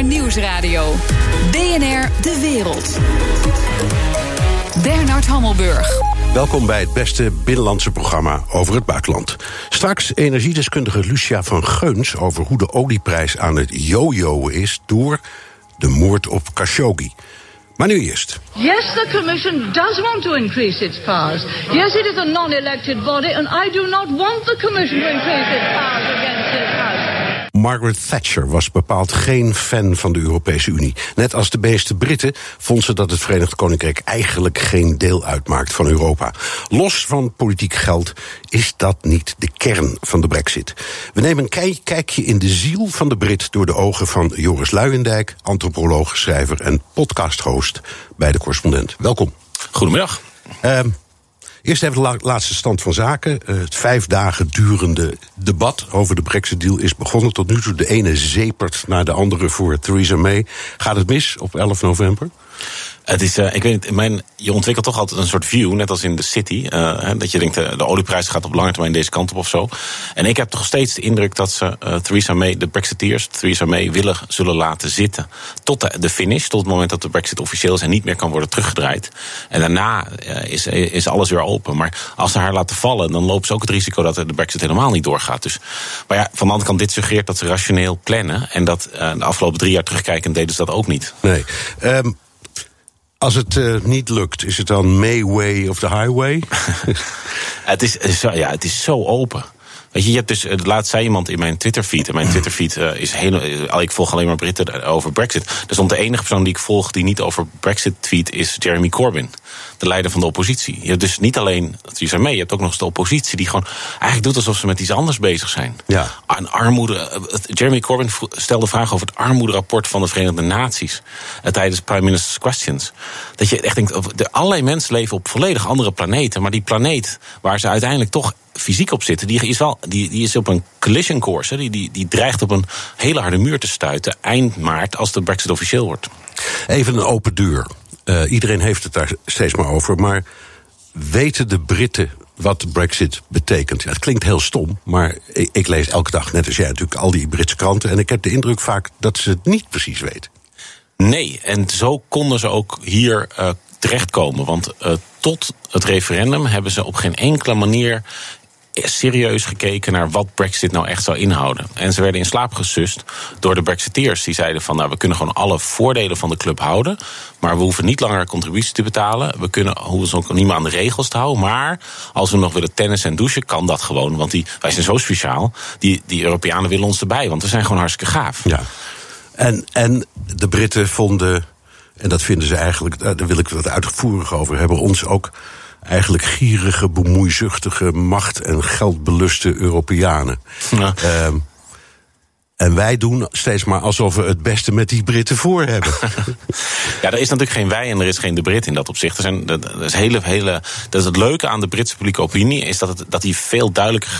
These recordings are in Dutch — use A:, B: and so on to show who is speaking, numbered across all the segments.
A: BNR Nieuwsradio. BNR De Wereld. Bernard Hammelburg.
B: Welkom bij het beste binnenlandse programma over het buitenland. Straks energiedeskundige Lucia van Geuns over hoe de olieprijs aan het jojoen is door de moord op Khashoggi. Maar nu eerst.
C: Yes, the Commission does want to increase its powers. Yes, it is a non-elected body, and I do not want the Commission to increase its powers against this House.
B: Margaret Thatcher was bepaald geen fan van de Europese Unie. Net als de meeste Britten vond ze dat het Verenigd Koninkrijk eigenlijk geen deel uitmaakt van Europa. Los van politiek geld is dat niet de kern van de Brexit. We nemen een kijkje in de ziel van de Brit door de ogen van Joris Luijendijk, antropoloog, schrijver en podcasthost bij de correspondent. Welkom.
D: Goedemiddag.
B: Uh, Eerst even de laatste stand van zaken. Uh, het vijf dagen durende debat over de Brexit-deal is begonnen. Tot nu toe de ene zepert naar de andere voor Theresa May. Gaat het mis op 11 november?
D: Het is, uh, ik weet niet, mijn, je ontwikkelt toch altijd een soort view, net als in de city. Uh, dat je denkt, uh, de olieprijs gaat op lange termijn deze kant op of zo. En ik heb toch steeds de indruk dat ze Theresa May, de Brexiteers, Theresa May willen zullen laten zitten. Tot de, de, finish, tot het moment dat de Brexit officieel is en niet meer kan worden teruggedraaid. En daarna is, is alles weer open. Maar als ze haar laten vallen, dan lopen ze ook het risico dat de Brexit helemaal niet doorgaat. Dus, maar ja, van de andere kant, dit suggereert dat ze rationeel plannen. En dat de afgelopen drie jaar terugkijken deden ze dat ook niet.
B: Nee. Um als het uh, niet lukt, is het dan May Way of the Highway?
D: het, is, ja, het is zo open. Weet je, je hebt dus, eh, laatst zei iemand in mijn Twitter-feed. En mijn Twitter-feed uh, is. Uh, ik volg alleen maar Britten over Brexit. Er stond de enige persoon die ik volg die niet over Brexit tweet, is Jeremy Corbyn. De leider van de oppositie. Je hebt dus niet alleen Theresa May, je hebt ook nog eens de oppositie die gewoon eigenlijk doet alsof ze met iets anders bezig zijn.
B: Ja.
D: Aan armoede. Jeremy Corbyn stelde vragen over het armoederapport van de Verenigde Naties. tijdens Prime Minister's Questions. Dat je echt denkt, de, allerlei mensen leven op volledig andere planeten. Maar die planeet waar ze uiteindelijk toch fysiek op zitten, die is, wel, die, die is op een collision course. Die, die, die dreigt op een hele harde muur te stuiten eind maart als de Brexit officieel wordt.
B: Even een open deur. Uh, iedereen heeft het daar steeds maar over. Maar weten de Britten wat Brexit betekent? Het klinkt heel stom, maar ik, ik, lees elke dag, net als jij natuurlijk, al die Britse kranten. En ik heb de indruk vaak dat ze het niet precies weten.
D: Nee, en zo konden ze ook hier uh, terechtkomen. Want uh, tot het referendum hebben ze op geen enkele manier serieus gekeken naar wat Brexit nou echt zou inhouden. En ze werden in slaap gesust door de Brexiteers. Die zeiden van, nou, we kunnen gewoon alle voordelen van de club houden. Maar we hoeven niet langer contributie te betalen. We kunnen, hoeven ons ook niet meer aan de regels te houden. Maar als we nog willen tennis en douchen, kan dat gewoon. Want die, wij zijn zo speciaal. Die, die Europeanen willen ons erbij, want we zijn gewoon hartstikke gaaf.
B: Ja. En, en de Britten vonden, en dat vinden ze eigenlijk, daar wil ik wat uitvoerig over hebben, ons ook eigenlijk gierige, bemoeizuchtige, macht- en geldbeluste Europeanen. Ja. Uh, en wij doen steeds maar alsof we het beste met die Britten voor hebben.
D: ja, er is natuurlijk geen wij en er is geen de Brit in dat opzicht. Er zijn, dat, is hele, hele, dat is het leuke aan de Britse publieke opinie... is dat, het, dat die veel duidelijker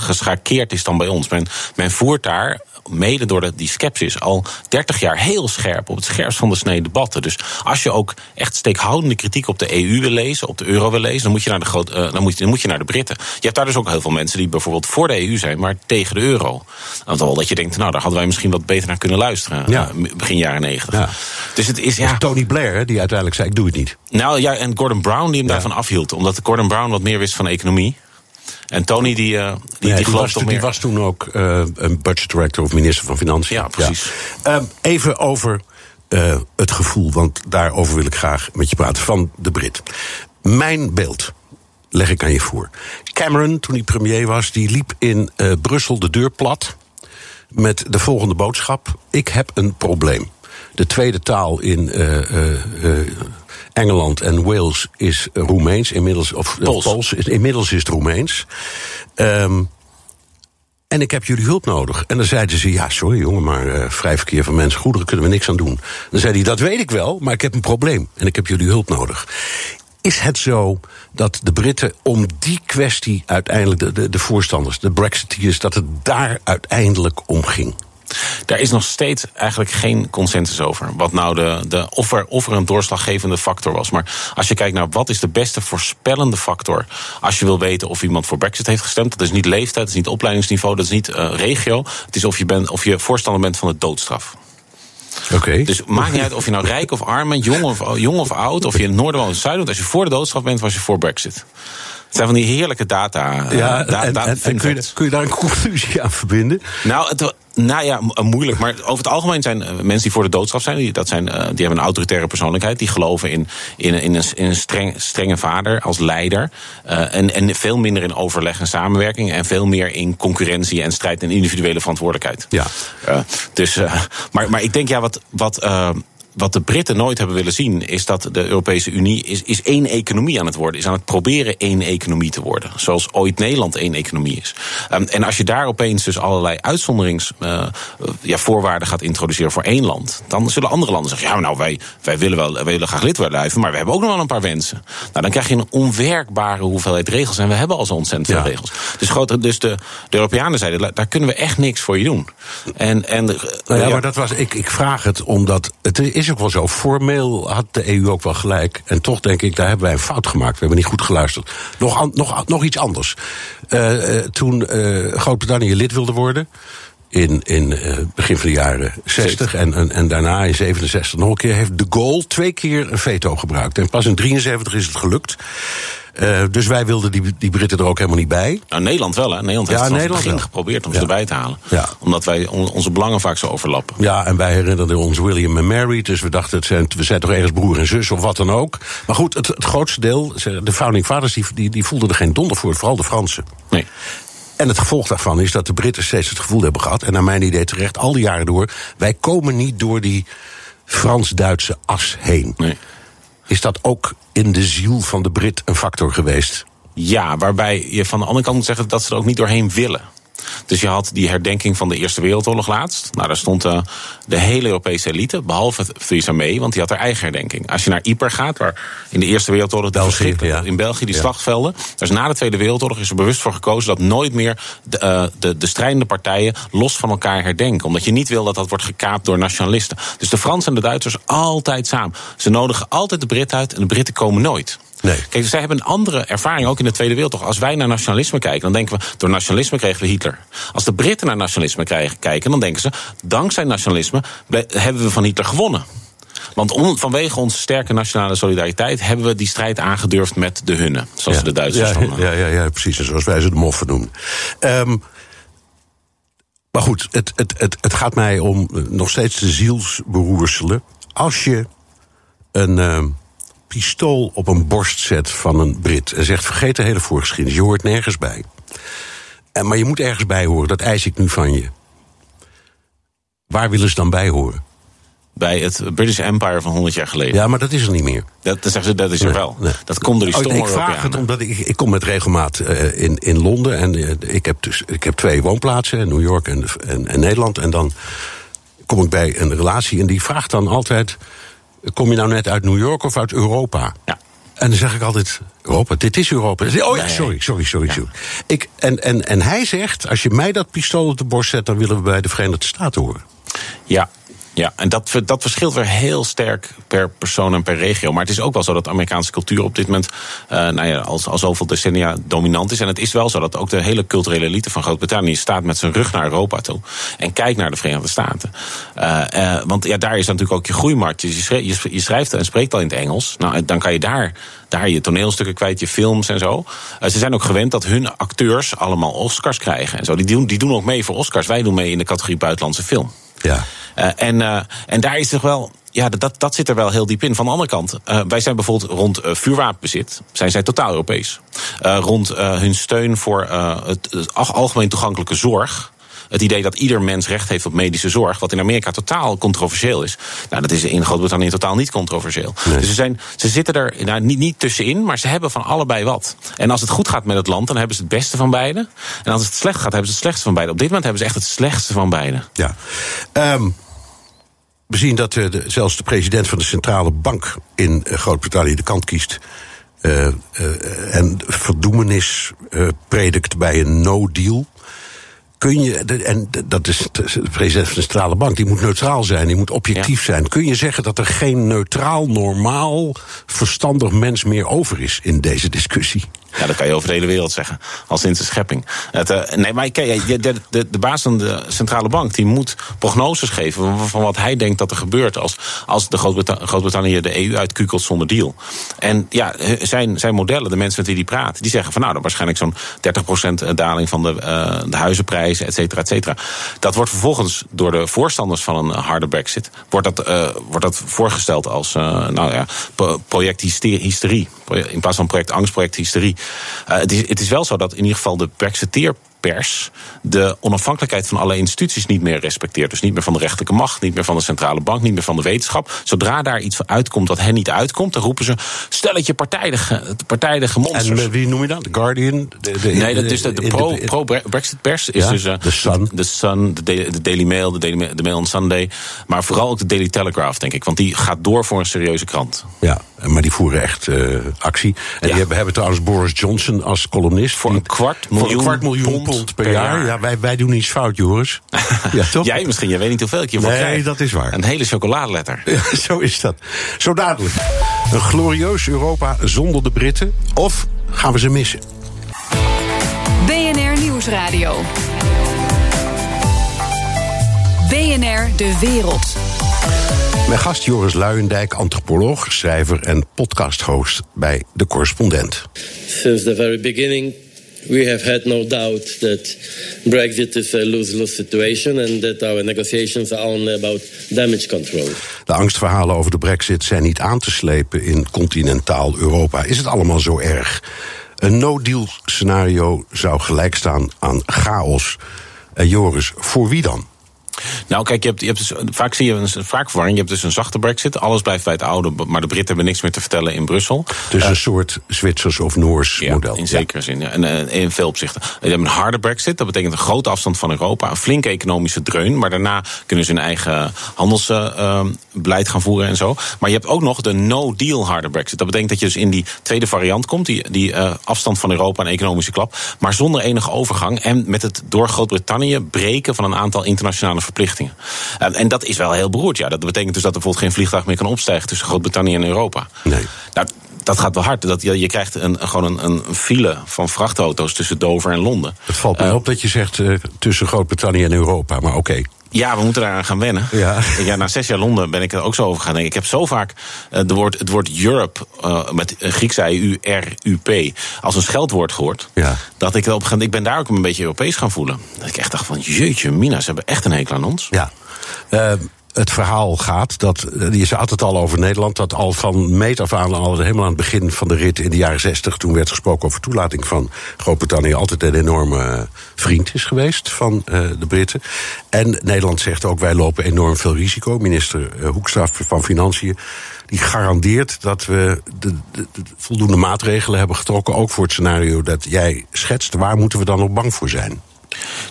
D: geschakeerd is dan bij ons. Men, men voert daar mede door de, die skepsis, al 30 jaar heel scherp op het scherpst van de snee debatten. Dus als je ook echt steekhoudende kritiek op de EU wil lezen, op de euro wil lezen, dan moet je naar de, groot, uh, dan moet, dan moet je naar de Britten. Je hebt daar dus ook heel veel mensen die bijvoorbeeld voor de EU zijn, maar tegen de euro. Dan wel dat je denkt, nou, daar hadden wij misschien wat beter naar kunnen luisteren. Ja. Uh, begin jaren 90. Ja.
B: Dus het is ja. Tony Blair, die uiteindelijk zei: ik doe het niet.
D: Nou ja, en Gordon Brown die hem daarvan afhield. Omdat Gordon Brown wat meer wist van economie. En Tony, die, uh, die,
B: ja,
D: die,
B: die, was, die was toen ook uh, een budget director of minister van Financiën.
D: Ja, precies.
B: Ja. Um, even over uh, het gevoel, want daarover wil ik graag met je praten, van de Brit. Mijn beeld leg ik aan je voor. Cameron, toen hij premier was, die liep in Brussel de deur plat met de volgende boodschap: Ik heb een probleem. De tweede taal in Engeland en Wales is Roemeens. Inmiddels, of
D: Pools.
B: Pools inmiddels is het Roemeens. Um, en ik heb jullie hulp nodig. En dan zeiden ze: Ja, sorry jongen, maar uh, vrij verkeer van mensen, goederen kunnen we niks aan doen. Dan zei hij: Dat weet ik wel, maar ik heb een probleem. En ik heb jullie hulp nodig. Is het zo dat de Britten om die kwestie uiteindelijk, de, de, de voorstanders, de Brexiteers, dat het daar uiteindelijk om ging?
D: Daar is nog steeds eigenlijk geen consensus over. Wat nou de, de, of, er, of er een doorslaggevende factor was. Maar als je kijkt naar wat is de beste voorspellende factor. Als je wil weten of iemand voor Brexit heeft gestemd. Dat is niet leeftijd, dat is niet opleidingsniveau, dat is niet uh, regio. Het is of je, bent, of je voorstander bent van de doodstraf.
B: Oké.
D: Dus maakt niet uit of je nou rijk of arm bent, jong of, jong of oud, of je in het noorden woont of het zuiden. Als je voor de doodstraf bent, was je voor Brexit. Het zijn van die heerlijke data. eh,
B: Ja,
D: da-
B: en,
D: da-
B: en- en
D: fun
B: kun, je, kun je daar een conclusie aan verbinden?
D: Nou, het, nou ja, mo- moeilijk. Maar over het algemeen zijn eh, mensen die voor de doodstraf zijn, die, dat zijn, eh, die hebben een autoritaire persoonlijkheid. Die geloven in, in, in een, in een streng, strenge vader als leider. eh, en, en veel minder in overleg en samenwerking. En veel meer in concurrentie en strijd en individuele verantwoordelijkheid.
B: Ja.
D: Dus, maar, maar ik denk, ja, wat. wat wat de Britten nooit hebben willen zien, is dat de Europese Unie is, is één economie aan het worden. Is aan het proberen één economie te worden. Zoals ooit Nederland één economie is. Um, en als je daar opeens dus allerlei uitzonderingsvoorwaarden uh, ja, gaat introduceren voor één land. Dan zullen andere landen zeggen, ja nou wij, wij, willen wel, wij willen graag lid blijven, maar we hebben ook nog wel een paar wensen. Nou dan krijg je een onwerkbare hoeveelheid regels. En we hebben al zo ontzettend veel
B: Ja.
D: regels. Dus, grote, dus de, de Europeanen zeiden, daar kunnen we echt niks voor je doen. En, en,
B: Nou ja,
D: ja,
B: maar dat was, ik, ik vraag het omdat. Het is ook wel zo. Formeel had de EU ook wel gelijk. En toch denk ik, daar hebben wij een fout gemaakt. We hebben niet goed geluisterd. Nog, nog, nog iets anders. Eh, eh, toen eh, Groot-Brittannië lid wilde worden. In, in eh, begin van de jaren 60 en, en, en daarna in 67 nog een keer. Heeft de Gaulle twee keer een veto gebruikt. En pas in 73 is het gelukt. Eh, dus wij wilden die, die Britten er ook helemaal niet bij.
D: Nou, Nederland wel, hè? Nederland heeft
B: Nederland
D: het begin
B: wel.
D: geprobeerd om
B: Ja.
D: ze erbij te halen.
B: Ja.
D: Omdat wij on- onze belangen vaak zo overlappen.
B: Ja, en wij herinnerden ons William en Mary. Dus we dachten, het zijn, we zijn toch ergens broer en zus of wat dan ook. Maar goed, het, het grootste deel, de founding fathers, die, die, die voelden er geen donder voor. Vooral de Fransen.
D: Nee.
B: En het gevolg daarvan is dat de Britten steeds het gevoel hebben gehad... en naar mijn idee terecht, al die jaren door... wij komen niet door die Frans-Duitse as heen.
D: nee.
B: Is dat ook in de ziel van de Brit een factor geweest?
D: Ja, waarbij je van de andere kant moet zeggen dat ze er ook niet doorheen willen. Dus je had die herdenking van de Eerste Wereldoorlog laatst. Nou, daar stond uh, de hele Europese elite, behalve Theresa May, want die had haar eigen herdenking. Als je naar Ypres gaat, waar in de Eerste Wereldoorlog
B: België, ja.
D: in België die
B: Ja.
D: slagvelden. Dus na de Tweede Wereldoorlog is er bewust voor gekozen dat nooit meer de, uh, de, de strijdende partijen los van elkaar herdenken. Omdat je niet wil dat dat wordt gekaapt door nationalisten. Dus de Fransen en de Duitsers altijd samen. Ze nodigen altijd de Britten uit en de Britten komen nooit.
B: Nee.
D: Kijk, zij hebben een andere ervaring, ook in de Tweede Wereldoorlog. Als wij naar nationalisme kijken, dan denken we... door nationalisme kregen we Hitler. Als de Britten naar nationalisme krijgen, kijken, dan denken ze... dankzij nationalisme hebben we van Hitler gewonnen. Want on- vanwege onze sterke nationale solidariteit... hebben we die strijd aangedurfd met de hunne. Zoals
B: ja.
D: de Duitsers
B: ja, ja, ja, ja, precies. En zoals wij ze de moffen noemen. Ehm, maar goed, het, het, het, het gaat mij om eh, nog steeds de zielsberoerselen. Als je een ehm, pistool op een borst zet van een Brit en zegt: vergeet de hele voorgeschiedenis, je hoort nergens bij. En, maar je moet ergens bij horen, dat eis ik nu van je. Waar willen ze dan bij horen?
D: bij het British Empire van 100 jaar geleden.
B: Ja, maar dat is er niet meer.
D: Dat, dat, zeggen ze, dat is er
B: Nee,
D: wel.
B: nee.
D: Dat komt door die
B: Oh,
D: stomme
B: ik vraag het omdat ik, ik kom met regelmaat eh, in, in Londen. En eh, ik, heb dus, ik heb twee woonplaatsen, New York en, en, en Nederland. En dan kom ik bij een relatie en die vraagt dan altijd... kom je nou net uit New York of uit Europa?
D: Ja.
B: En dan zeg ik altijd, Europa, dit is Europa. Oh ja, sorry, sorry, sorry. sorry. Ik, en, en, en hij zegt, als je mij dat pistool op de borst zet... dan willen we bij de Verenigde Staten horen.
D: Ja, ja, en dat, dat verschilt weer heel sterk per persoon en per regio. Maar het is ook wel zo dat Amerikaanse cultuur op dit moment eh, nou ja, al, al zoveel decennia dominant is. En het is wel zo dat ook de hele culturele elite van Groot-Brittannië staat met zijn rug naar Europa toe. En kijkt naar de Verenigde Staten. Eh, eh, want ja, daar is natuurlijk ook je groeimarkt. Je, schrijft, je, schrijft en spreekt al in het Engels. Nou, dan kan je daar, daar je toneelstukken kwijt, je films en zo. Ze zijn ook gewend dat hun acteurs allemaal Oscars krijgen. En zo. Die, doen, die doen ook mee voor Oscars. Wij doen mee in de categorie buitenlandse film.
B: Ja.
D: Uh, en, uh, en daar is toch wel. Ja, dat, dat zit er wel heel diep in. Van de andere kant, uh, wij zijn bijvoorbeeld rond vuurwapenbezit, zijn zij totaal Europees. rond hun steun voor het, het algemeen toegankelijke zorg. Het idee dat ieder mens recht heeft op medische zorg, wat in Amerika totaal controversieel is. Nou, dat is in Groot-Brittannië totaal niet controversieel. Nee. Dus ze, zijn, ze zitten er nou, niet, niet tussenin, maar ze hebben van allebei wat. En als het goed gaat met het land, dan hebben ze het beste van beide. En als het slecht gaat, hebben ze het slechtste van beide. Op dit moment hebben ze echt het slechtste van beide.
B: Ja. Um, we zien dat uh, de, zelfs de president van de centrale bank in uh, Groot-Brittannië de kant kiest. Uh, en verdoemenis predikt bij een no-deal. Kun je, en dat is de president van de centrale bank, die moet neutraal zijn, die moet objectief ja. zijn. Kun je zeggen dat er geen neutraal, normaal, verstandig mens meer over is in deze discussie?
D: Ja, dat kan je over de hele wereld zeggen. Al sinds de schepping. Het, uh, nee, maar kijk, de, de, de baas van de centrale bank die moet prognoses geven van wat hij denkt dat er gebeurt als, als de Groot-Brittannië de EU uitkukelt zonder deal. En ja, zijn, zijn modellen, de mensen met wie die praat, die zeggen van nou, dan waarschijnlijk zo'n 30% daling van de, de huizenprijzen, et cetera, et cetera. Dat wordt vervolgens door de voorstanders van een harde brexit, wordt dat, wordt dat voorgesteld als nou ja, project hysterie. In plaats van project angst, project hysterie. het, is, het is wel zo dat in ieder geval de brexiteer pers de onafhankelijkheid van alle instituties niet meer respecteert. Dus niet meer van de rechterlijke macht, niet meer van de centrale bank, niet meer van de wetenschap. Zodra daar iets van uitkomt dat hen niet uitkomt, dan roepen ze stelletje partijdige, partijdige monsters.
B: En wie noem je dat? The Guardian?
D: De, de, nee, dat is de, de pro-Brexit pers. Is
B: ja,
D: dus,
B: uh, The Sun.
D: De Sun, de, Daily Mail, de Daily, de Mail on Sunday. Maar vooral ook de Daily Telegraph, denk ik. Want die gaat door voor een serieuze krant.
B: Ja, maar die voeren echt uh, actie. En ja. die hebben, hebben trouwens Boris Johnson als columnist.
D: Voor een kwart miljoen,
B: voor een kwart miljoen pond, pond per, per jaar. jaar. Ja, wij, wij doen iets fout, Joris.
D: ja, toch? Jij misschien, je weet niet hoeveel ik hiervoor
B: nee,
D: krijg.
B: Nee, dat is waar.
D: Een hele chocoladeletter.
B: Ja, zo is dat. Zo dadelijk. Een glorieus Europa zonder de Britten. Of gaan we ze missen?
A: BNR Nieuwsradio. BNR De Wereld.
B: Mijn gast Joris Luijendijk, antropoloog, schrijver en podcasthost bij De Correspondent.
E: Since the very beginning we have had no doubt that Brexit is a lose-lose situation and that our negotiations are only about damage control.
B: De angstverhalen over de Brexit zijn niet aan te slepen in continentaal Europa. Is het allemaal zo erg? Een no-deal scenario zou gelijk staan aan chaos. Uh, Joris, voor wie dan?
D: Nou, kijk, je hebt, je hebt dus, vaak zie je een vaak verwarring. Je hebt dus een zachte brexit. Alles blijft bij het oude, maar de Britten hebben niks meer te vertellen in Brussel.
B: Dus uh, een soort Zwitsers of Noors
D: ja,
B: model.
D: in zekere zin. Ja. En uh, in veel opzichten. Je hebt een harde brexit. Dat betekent een grote afstand van Europa. Een flinke economische dreun. Maar daarna kunnen ze hun eigen handelsbeleid uh, gaan voeren en zo. Maar je hebt ook nog de no-deal harde brexit. Dat betekent dat je dus in die tweede variant komt. Die, die afstand van Europa en economische klap. Maar zonder enige overgang. En met het door Groot-Brittannië breken van een aantal internationale verplichtingen. En, en dat is wel heel beroerd. Ja. Dat betekent dus dat er bijvoorbeeld geen vliegtuig meer kan opstijgen tussen Groot-Brittannië en Europa.
B: Nee.
D: Nou, dat gaat wel hard. Dat, je, je krijgt een, gewoon een, een file van vrachtauto's tussen Dover en Londen.
B: Het valt me uh, op dat je zegt uh, tussen Groot-Brittannië en Europa, maar oké. Okay.
D: Ja, we moeten daaraan gaan wennen.
B: Ja.
D: ja, na zes jaar Londen ben ik er ook zo over gaan denken. Ik heb zo vaak uh, de woord, het woord Europe uh, met Grieks I-U-R-U-P als een scheldwoord gehoord.
B: Ja.
D: Dat ik op ik ben daar ook een beetje Europees gaan voelen. Dat ik echt dacht van jeetje, Mina, ze hebben echt een hekel aan ons.
B: Ja. Uh, het verhaal gaat, dat, je had het al over Nederland, dat al van meet af aan, al helemaal aan het begin van de rit in de jaren zestig, toen werd gesproken over toelating van Groot-Brittannië, altijd een enorme vriend is geweest van uh, de Britten. En Nederland zegt ook, wij lopen enorm veel risico. Minister Hoekstra van Financiën, die garandeert dat we de, de voldoende maatregelen hebben getrokken, ook voor het scenario dat jij schetst. Waar moeten we dan nog bang voor zijn?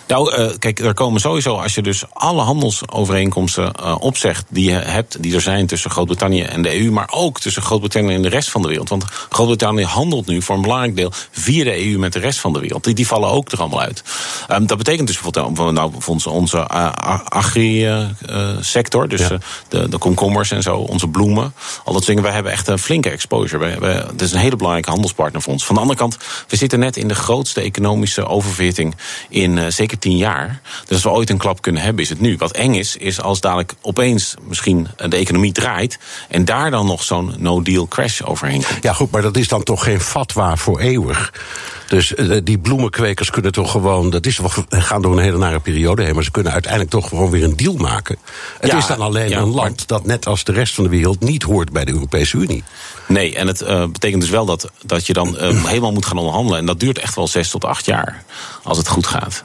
D: Nou, uh, kijk, er komen sowieso, als je dus alle handelsovereenkomsten uh, opzegt die je hebt, die er zijn tussen Groot-Brittannië en de EU, maar ook tussen Groot-Brittannië en de rest van de wereld. Want Groot-Brittannië handelt nu voor een belangrijk deel via de EU met de rest van de wereld. Die, die vallen ook er allemaal uit. Um, dat betekent dus bijvoorbeeld nou, voor onze, onze uh, agri-sector, dus ja. de, de komkommers en zo, onze bloemen, al dat dingen. Wij hebben echt een flinke exposure. Wij, wij, het is een hele belangrijke handelspartner voor ons. Van de andere kant, we zitten net in de grootste economische oververhitting in uh, zeker tien jaar. Dus als we ooit een klap kunnen hebben, is het nu. Wat eng is, is als dadelijk opeens misschien de economie draait en daar dan nog zo'n no-deal crash overheen komt.
B: Ja, goed, maar dat is dan toch geen fatwa voor eeuwig. Dus uh, die bloemenkwekers kunnen toch gewoon. Dat is toch, gaan door een hele nare periode heen. Maar ze kunnen uiteindelijk toch gewoon weer een deal maken. Het
D: Ja,
B: is dan alleen
D: ja,
B: een land dat net als de rest van de wereld niet hoort bij de Europese Unie.
D: Nee, en het uh, betekent dus wel dat, dat je dan uh, helemaal moet gaan onderhandelen. En dat duurt echt wel zes tot acht jaar, als het goed gaat.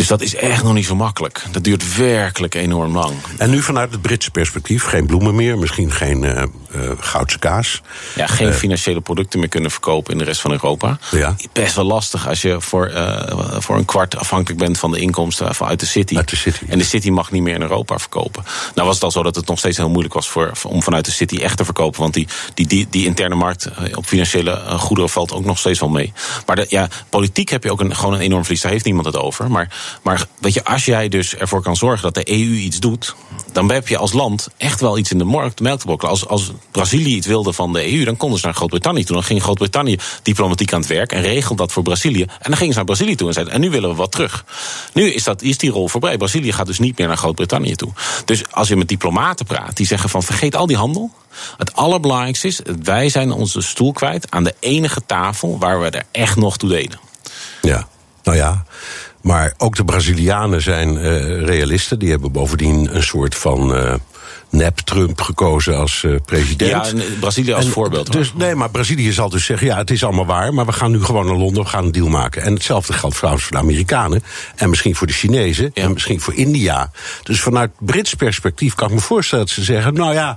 D: Dus dat is echt nog niet zo makkelijk. Dat duurt werkelijk enorm lang.
B: En nu vanuit het Britse perspectief, geen bloemen meer, misschien geen uh, uh, goudse kaas.
D: Ja, geen financiële producten meer kunnen verkopen in de rest van Europa.
B: Ja.
D: Best wel lastig als je voor, voor een kwart afhankelijk bent van de inkomsten vanuit de city.
B: Uit de city.
D: En de city mag niet meer in Europa verkopen. Nou was het al zo dat het nog steeds heel moeilijk was voor, om vanuit de city echt te verkopen. Want die, die, die, die interne markt eh, op financiële eh, goederen valt ook nog steeds wel mee. Maar de, ja, politiek heb je ook een, gewoon een enorm verlies. Daar heeft niemand het over. Maar Maar weet je, als jij dus ervoor kan zorgen dat de EU iets doet, dan heb je als land echt wel iets in de markt, melk te brokkelen. Als, als Brazilië iets wilde van de EU, dan konden ze naar Groot-Brittannië toe. Dan ging Groot-Brittannië diplomatiek aan het werk en regelde dat voor Brazilië. En dan gingen ze naar Brazilië toe en zeiden: en nu willen we wat terug. Nu is, dat, is die rol voorbij. Brazilië gaat dus niet meer naar Groot-Brittannië toe. Dus als je met diplomaten praat, die zeggen van vergeet al die handel. Het allerbelangrijkste is, wij zijn onze stoel kwijt aan de enige tafel waar we er echt nog toe deden.
B: Ja, nou ja. Maar ook de Brazilianen zijn uh, realisten. Die hebben bovendien een soort van. Uh, nep-Trump gekozen als uh, president.
D: Ja, en Brazilië als
B: en,
D: voorbeeld.
B: Dus, nee, maar Brazilië zal dus zeggen: ja, het is allemaal waar, maar we gaan nu gewoon naar Londen, we gaan een deal maken. En hetzelfde geldt trouwens voor de Amerikanen. En misschien voor de Chinezen. Ja. En misschien voor India. Dus vanuit Brits perspectief kan ik me voorstellen dat ze zeggen: nou ja.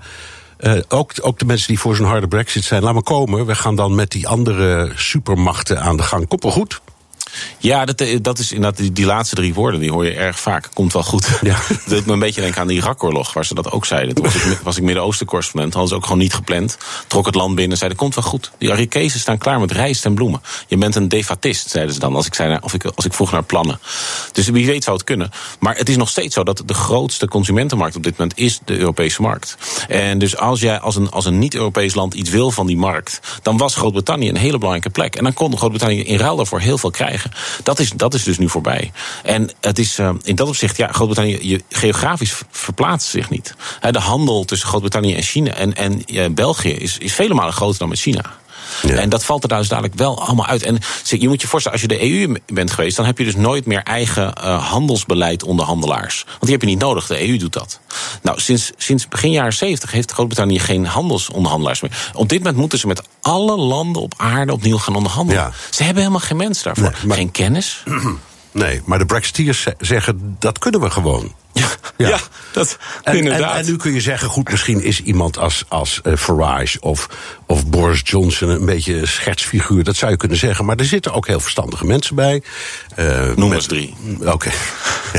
B: Uh, ook, ook de mensen die voor zo'n harde brexit zijn, laat maar komen. We gaan dan met die andere supermachten aan de gang. Komt wel goed.
D: Ja, dat, dat is inderdaad die, die laatste drie woorden, die hoor je erg vaak. Komt wel goed. Ja. dat doet me een beetje denken aan die Irak-oorlog, waar ze dat ook zeiden. Toen was ik, was ik Midden-Oosten-correspondent, hadden ze ook gewoon niet gepland. Trok het land binnen, zeiden, komt wel goed. Die Irakezen staan klaar met rijst en bloemen. Je bent een defatist, zeiden ze dan, als ik, zei, of ik, als ik vroeg naar plannen. Dus wie weet zou het kunnen. Maar het is nog steeds zo dat de grootste consumentenmarkt op dit moment is de Europese markt. En dus als jij als een, als een niet-Europees land iets wil van die markt, dan was Groot-Brittannië een hele belangrijke plek. En dan kon Groot-Brittannië in ruil daarvoor heel veel krijgen. Dat is, dat is dus nu voorbij. En het is uh, in dat opzicht, ja, Groot-Brittannië je, geografisch verplaatst zich niet. de handel tussen Groot-Brittannië en China en, en uh, België is, is vele malen groter dan met China. Ja. En dat valt er dus dadelijk wel allemaal uit. En je moet je voorstellen, als je de EU bent geweest, dan heb je dus nooit meer eigen uh, handelsbeleid handelaars. Want die heb je niet nodig, de EU doet dat. Nou, sinds, sinds begin jaren 70 heeft Groot-Brittannië geen handelsonderhandelaars meer. Op dit moment moeten ze met alle landen op aarde opnieuw gaan onderhandelen. Ja. Ze hebben helemaal geen mensen daarvoor. Nee, maar, geen kennis.
B: Nee, maar de Brexiteers zeggen dat kunnen we gewoon.
D: Ja, ja. ja dat
B: en,
D: inderdaad.
B: En, en, nu kun je zeggen, goed, misschien is iemand als, als uh, Farage of, of Boris Johnson een beetje een schetsfiguur. Dat zou je kunnen zeggen. Maar er zitten ook heel verstandige mensen bij.
D: Uh, Noem eens drie.
B: Oké. Okay.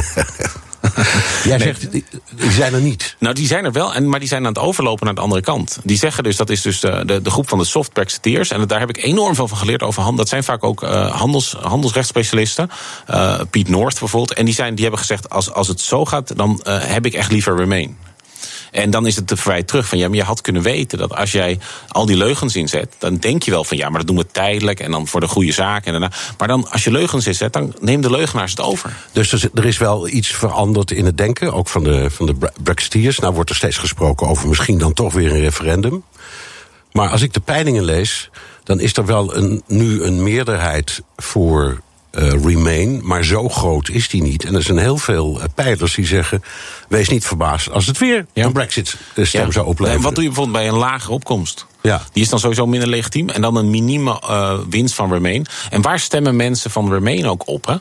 B: Jij nee. zegt, die, die zijn er niet.
D: Nou, die zijn er wel, en, maar die zijn aan het overlopen naar de andere kant. Die zeggen dus, dat is dus de, de, de groep van de soft Brexiteers. En daar heb ik enorm veel van geleerd over handel. Dat zijn vaak ook uh, handels, handelsrechtsspecialisten. Uh, Piet North bijvoorbeeld. En die, zijn, die hebben gezegd, als, als het zo gaat, dan uh, heb ik echt liever Remain. En dan is het te verwijt terug van ja, maar je had kunnen weten dat als jij al die leugens inzet, dan denk je wel van ja, maar dat doen we tijdelijk en dan voor de goede zaak. En daarna. Maar dan als je leugens inzet, dan neem de leugenaars het over.
B: Dus er is wel iets veranderd in het denken, ook van de, van de Brexiteers. Nou wordt er steeds gesproken over misschien dan toch weer een referendum. Maar als ik de peilingen lees, dan is er wel een, nu een meerderheid voor uh, Remain, maar zo groot is die niet. En er zijn heel veel uh, peilers die zeggen: wees niet verbaasd als het weer ja. een Brexit-stem ja. zou opleveren.
D: En wat doe je bijvoorbeeld bij een lage opkomst?
B: Ja.
D: Die is dan sowieso minder legitiem. En dan een minieme uh, winst van Remain. En waar stemmen mensen van Remain ook op? Hè?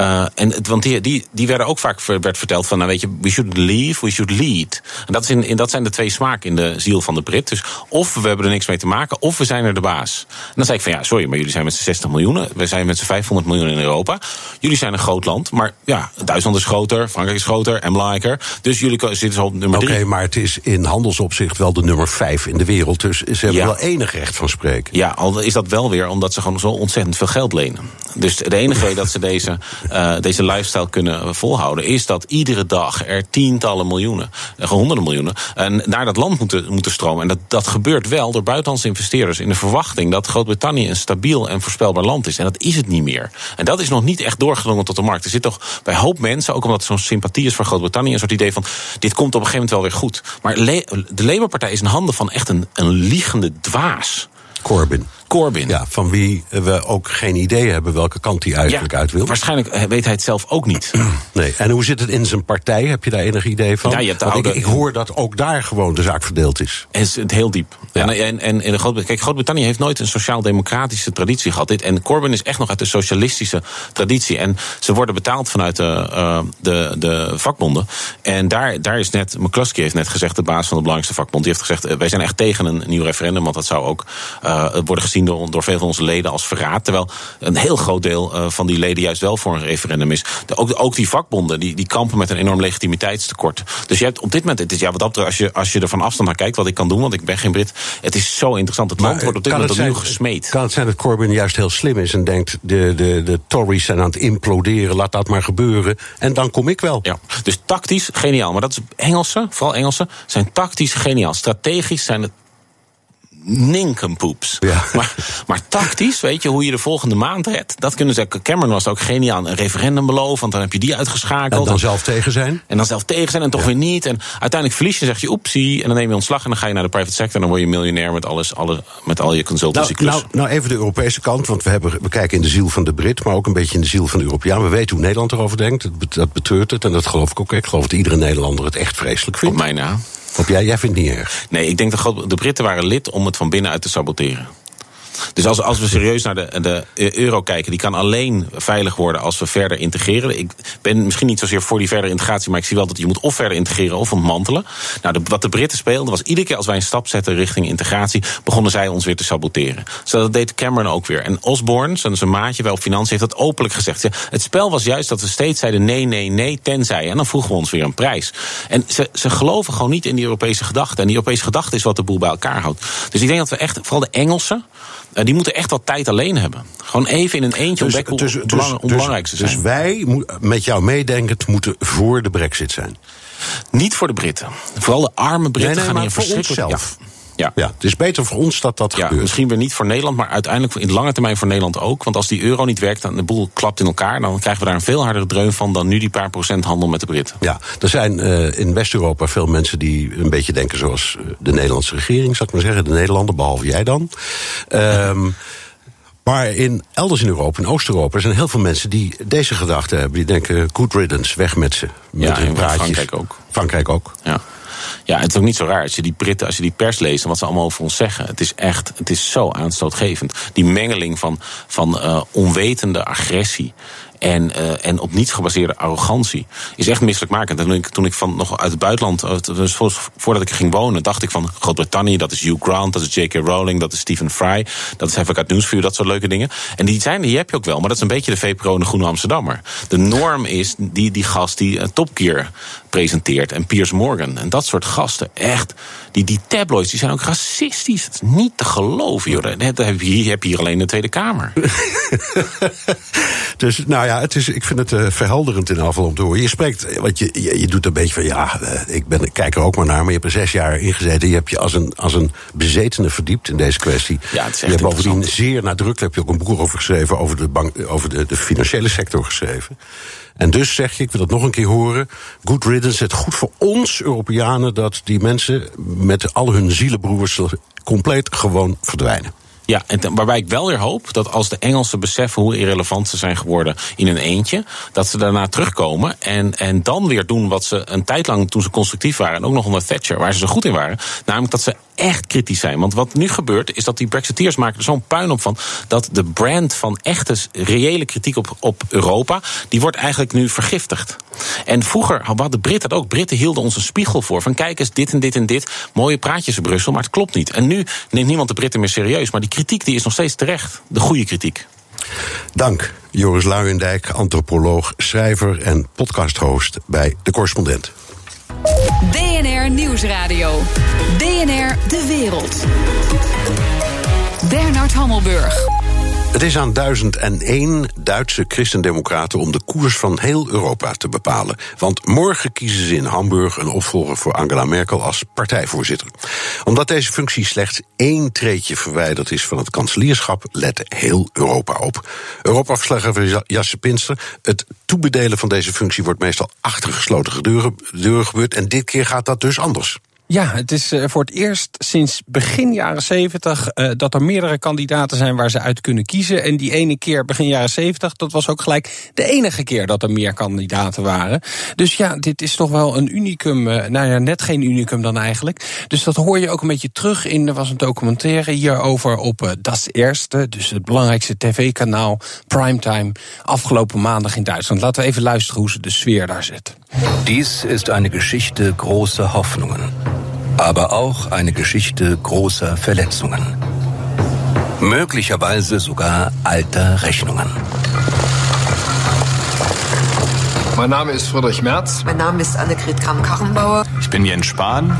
D: Uh, en, want die, die, die werden ook vaak werd verteld van, nou weet je, we should leave, we should lead. En dat, is in, in, dat zijn de twee smaken in de ziel van de Brit. Dus of we hebben er niks mee te maken, of we zijn er de baas. En dan zei ik van, ja, sorry, maar jullie zijn met z'n 60 miljoen. We zijn met z'n 500 miljoen in Europa. Jullie zijn een groot land, maar ja, Duitsland is groter, Frankrijk is groter en belangrijker. Dus jullie zitten zo op nummer 3.
B: Oké, okay, maar het is in handelsopzicht wel de nummer 5 in de wereld. Dus ze hebben ja. wel enig recht van spreken.
D: Ja, al is dat wel weer omdat ze gewoon zo ontzettend veel geld lenen. Dus de enige reden dat ze deze, uh, deze lifestyle kunnen volhouden... is dat iedere dag er tientallen miljoenen, honderden miljoenen... En naar dat land moeten, moeten stromen. En dat, dat gebeurt wel door buitenlandse investeerders... in de verwachting dat Groot-Brittannië een stabiel en voorspelbaar land is. En dat is het niet meer. En dat is nog niet echt doorgedrongen tot de markt. Er zit toch bij hoop mensen, ook omdat er zo'n sympathie is voor Groot-Brittannië... een soort idee van, dit komt op een gegeven moment wel weer goed. Maar de Labour-partij is in handen van echt een, een liegende dwaas.
B: Corbyn.
D: Corbyn.
B: Ja, van wie we ook geen idee hebben welke kant hij eigenlijk
D: ja,
B: uit wil.
D: Waarschijnlijk weet hij het zelf ook niet.
B: Nee. En hoe zit het in zijn partij? Heb je daar enig idee van?
D: Ja, je hebt de
B: Want
D: oude...
B: ik, ik, hoor dat ook daar gewoon de zaak verdeeld is.
D: Het is heel diep. Ja. En, en, en Groot, kijk, Groot-Brittannië heeft nooit een sociaal-democratische traditie gehad. Dit, en Corbyn is echt nog uit de socialistische traditie. En ze worden betaald vanuit de, uh, de, de vakbonden. En daar, daar is net, McCluskey heeft net gezegd, de baas van de belangrijkste vakbond, die heeft gezegd: wij zijn echt tegen een nieuw referendum, want dat zou ook uh, worden gezien gezien door, door veel van onze leden als verraad. Terwijl een heel groot deel uh, van die leden juist wel voor een referendum is. De, ook, ook die vakbonden die, die kampen met een enorm legitimiteitstekort. Dus je hebt op dit moment, het is, ja, wat dat als je, als je er van afstand naar kijkt, wat ik kan doen, want ik ben geen Brit. Het is zo interessant. Het land wordt op dit moment opnieuw gesmeed.
B: Kan het zijn dat Corbyn juist heel slim is en denkt: de, de, de Tories zijn aan het imploderen, laat dat maar gebeuren. En dan kom ik wel.
D: Ja, dus tactisch geniaal. Maar dat is Engelsen, vooral Engelsen, zijn tactisch geniaal. Strategisch zijn het ninkenpoeps. Ja. Maar, maar tactisch, weet je, hoe je de volgende maand redt. Dat kunnen ze. Cameron was ook geniaal. Een referendum beloven, want dan heb je die uitgeschakeld.
B: En dan zelf tegen zijn.
D: En dan zelf tegen zijn en toch weer niet. En uiteindelijk verlies je, zeg je oepsie. En dan neem je ontslag en dan ga je naar de private sector. En dan word je miljonair met, alles, alle, met al je consultancy
B: nou, nou, nou, even de Europese kant. Want we, hebben, we kijken in de ziel van de Brit, maar ook een beetje in de ziel van de Europeaan. We weten hoe Nederland erover denkt. Dat betreurt het. En dat geloof ik ook. Ik geloof dat iedere Nederlander het echt vreselijk vindt.
D: Op mij na.
B: Of jij, jij vindt het niet erg?
D: Nee, ik denk dat de Britten waren lid om het van binnenuit te saboteren. Dus als, als we serieus naar de, de euro kijken, die kan alleen veilig worden als we verder integreren. Ik ben misschien niet zozeer voor die verdere integratie, maar ik zie wel dat je moet of verder integreren of ontmantelen. Nou, wat de Britten speelden was iedere keer als wij een stap zetten richting integratie, begonnen zij ons weer te saboteren. Zo dat deed Cameron ook weer. En Osborne, zijn maatje wel op financiën, heeft dat openlijk gezegd. Het spel was juist dat we steeds zeiden nee, nee, nee, tenzij. En dan vroegen we ons weer een prijs. En ze, ze geloven gewoon niet in die Europese gedachte. En die Europese gedachte is wat de boel bij elkaar houdt. Dus ik denk dat we echt, vooral de Engelsen, die moeten echt wat tijd alleen hebben. Gewoon even in een eentje dus, ontdekken dus, hoe dus, onbelangrijkste
B: dus,
D: zijn.
B: Dus wij, met jou meedenkend, moeten voor de brexit zijn?
D: Niet voor de Britten. Vooral de arme Britten
B: nee, nee,
D: gaan hier
B: verschrikkelijk... Ja. Ja. ja, het is beter voor ons dat dat
D: ja,
B: gebeurt.
D: Misschien weer niet voor Nederland, maar uiteindelijk in de lange termijn voor Nederland ook. Want als die euro niet werkt en de boel klapt in elkaar, dan krijgen we daar een veel hardere dreun van dan nu die paar procent handel met de Britten.
B: Ja, er zijn uh, in West-Europa veel mensen die een beetje denken zoals eh, de Nederlandse regering, zou ik maar zeggen. De Nederlander, behalve jij dan. Um, Maar in, elders in Europa, in Oost-Europa, zijn heel veel mensen die deze gedachte hebben. Die denken, good riddance, weg met ze. Met
D: ja, in Frankrijk ook.
B: Frankrijk ook.
D: Ja. Ja, het is ook niet zo raar. Als je die Britten, als je die pers leest en wat ze allemaal over ons zeggen. Het is echt, het is zo aanstootgevend. Die mengeling van, van uh, onwetende agressie en, uh, en op niets gebaseerde arrogantie is echt misselijkmakend. En toen ik, toen ik van, nog uit het buitenland, dus voordat ik ging wonen, dacht ik van Groot-Brittannië, dat is Hugh Grant, dat is J.K. Rowling, dat is Stephen Fry, dat is uit Nieuwsvuur, dat soort leuke dingen. En die zijn die heb je ook wel, maar dat is een beetje de VPRO de Groene Amsterdammer. De norm is die, die gast die uh, Top Gear presenteert en Piers Morgan en dat soort gasten. Echt, die, die tabloids die zijn ook racistisch. Het is niet te geloven, joh. Dat heb je hier, heb je hier alleen in de Tweede Kamer.
B: dus nou ja, het is, ik vind het uh, verhelderend in afval om te horen. Je spreekt, want je, je, je doet een beetje van ja, uh, ik, ben, ik kijk er ook maar naar, maar je hebt er zes jaar ingezeten. Je hebt je als een, als een bezetene verdiept in deze kwestie.
D: Ja, het is
B: echt je hebt bovendien zeer nadrukkelijk heb je ook een boek over geschreven, over de, bank, over de, de financiële sector geschreven. En dus zeg je, ik wil dat nog een keer horen. Good riddance, het goed voor ons Europeanen dat die mensen met al hun zielenbroers compleet gewoon verdwijnen.
D: Ja, en waarbij ik wel weer hoop dat als de Engelsen beseffen hoe irrelevant ze zijn geworden in een eentje, dat ze daarna terugkomen en, en dan weer doen wat ze een tijd lang toen ze constructief waren, en ook nog onder Thatcher, waar ze zo goed in waren. Namelijk dat ze echt kritisch zijn. Want wat nu gebeurt, is dat die Brexiteers maken er zo'n puin op van dat de brand van echte, reële kritiek op, op Europa, die wordt eigenlijk nu vergiftigd. En vroeger hadden de Britten dat ook. Britten hielden ons een spiegel voor van kijk eens, dit en dit en dit. Mooie praatjes in Brussel, maar het klopt niet. En nu neemt niemand de Britten meer serieus. Maar die kritiek die is nog steeds terecht. De goede kritiek.
B: Dank, Joris Luijendijk, antropoloog, schrijver en podcasthost bij De Correspondent.
A: Nieuwsradio. BNR De Wereld. Bernard Hammelburg.
B: Het is aan 1001 Duitse christendemocraten om de koers van heel Europa te bepalen. Want morgen kiezen ze in Hamburg een opvolger voor Angela Merkel als partijvoorzitter. Omdat deze functie slechts één treetje verwijderd is van het kanselierschap, let heel Europa op. Europa-verslaggever Jasse Pinster. Het toebedelen van deze functie wordt meestal achter gesloten deuren, deuren gebeurd. En dit keer gaat dat dus anders.
F: Ja, het is eh, voor het eerst sinds begin jaren 70 uh, dat er meerdere kandidaten zijn waar ze uit kunnen kiezen. En die ene keer begin jaren 70, dat was ook gelijk de enige keer dat er meer kandidaten waren. Dus ja, dit is toch wel een unicum. Uh, nou ja, net geen unicum dan eigenlijk. Dus dat hoor je ook een beetje terug in. Er was een documentaire hierover op Das Eerste, dus het belangrijkste tv-kanaal, Primetime, afgelopen maandag in Duitsland. Laten we even luisteren hoe ze de sfeer daar zetten.
G: Dies ist eine Geschichte großer Hoffnungen, aber auch eine Geschichte großer Verletzungen. Möglicherweise sogar alte Rechnungen.
H: Mein Name ist Friedrich Merz.
I: Mijn naam is Annegret Kram-Karrenbauer.
J: Ich bin Jens Spahn.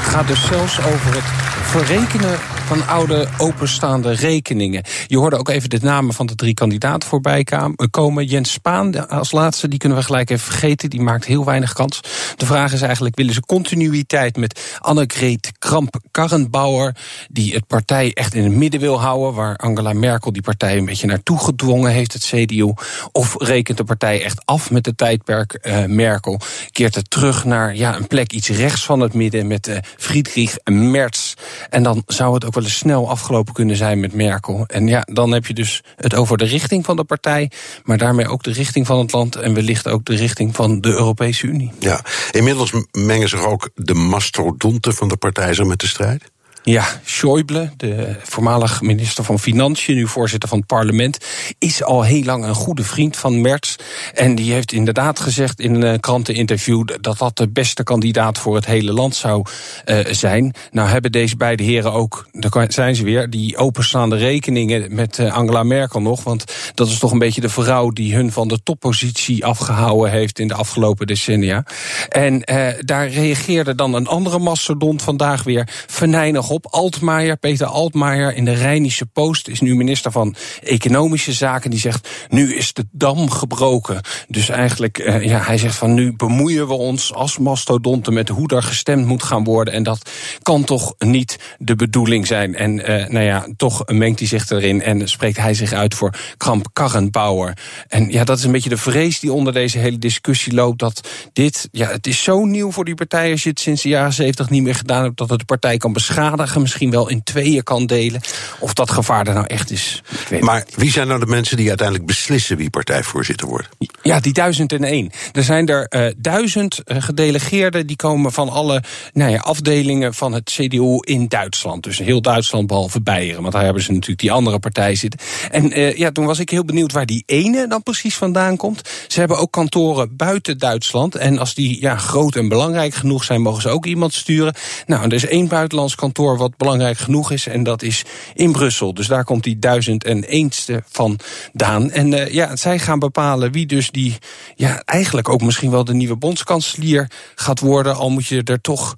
F: Het gaat dus zelfs over het verrekenen van oude openstaande rekeningen. Je hoorde ook even de namen van de drie kandidaten voorbij komen. Jens Spaan als laatste, die kunnen we gelijk even vergeten. Die maakt heel weinig kans. De vraag is eigenlijk, willen ze continuïteit met Annegret Kramp-Karrenbauer... die het partij echt in het midden wil houden... waar Angela Merkel die partij een beetje naartoe gedwongen heeft, het CDU... of rekent de partij echt af met het tijdperk uh, Merkel? Keert het terug naar ja, een plek iets rechts van het midden... met uh, Friedrich Merz. En dan zou het ook wel eens snel afgelopen kunnen zijn met Merkel. En ja, dan heb je dus het over de richting van de partij, maar daarmee ook de richting van het land en wellicht ook de richting van de Europese Unie.
B: Ja, inmiddels mengen zich ook de mastodonten van de partij zo met de strijd?
F: Ja, Schäuble, de voormalig minister van Financiën, nu voorzitter van het parlement, is al heel lang een goede vriend van Merz. En die heeft inderdaad gezegd in een kranteninterview dat dat de beste kandidaat voor het hele land zou uh, zijn. Nou hebben deze beide heren ook, daar zijn ze weer, die openstaande rekeningen met uh, Angela Merkel nog. Want dat is toch een beetje de vrouw die hun van de toppositie afgehouden heeft in de afgelopen decennia. En uh, daar reageerde dan een andere mastodont vandaag weer venijnig op. Altmaier, Peter Altmaier in de Rijnische Post is nu minister van Economische Zaken. Die zegt, nu is de dam gebroken. Dus eigenlijk, uh, ja, hij zegt van nu bemoeien we ons als mastodonten met hoe er gestemd moet gaan worden. En dat kan toch niet de bedoeling zijn. En uh, nou ja, toch mengt hij zich erin en spreekt hij zich uit voor Kramp Karrenbauer. En ja, dat is een beetje de vrees die onder deze hele discussie loopt. Dat dit, ja, het is zo nieuw voor die partij als je het sinds de jaren zeventig niet meer gedaan hebt. Dat het de partij kan beschadigen misschien wel in tweeën kan delen. Of dat gevaar er nou echt is.
B: Maar wie zijn nou de mensen die uiteindelijk beslissen wie partijvoorzitter wordt?
F: Ja, die duizend en één. Er zijn er uh, duizend uh, gedelegeerden die komen van alle nou ja, afdelingen van het CDU in Duitsland. Dus heel Duitsland behalve Beieren. Want daar hebben ze natuurlijk die andere partij zitten. En uh, ja, toen was ik heel benieuwd waar die ene dan precies vandaan komt. Ze hebben ook kantoren buiten Duitsland. En als die ja, groot en belangrijk genoeg zijn, mogen ze ook iemand sturen. Nou, er is één buitenlands kantoor wat belangrijk genoeg is. En dat is in Brussel. Dus daar komt die duizend en eenste vandaan. En uh, ja, zij gaan bepalen wie dus die, ja, eigenlijk ook misschien wel de nieuwe bondskanselier gaat worden. Al moet je er toch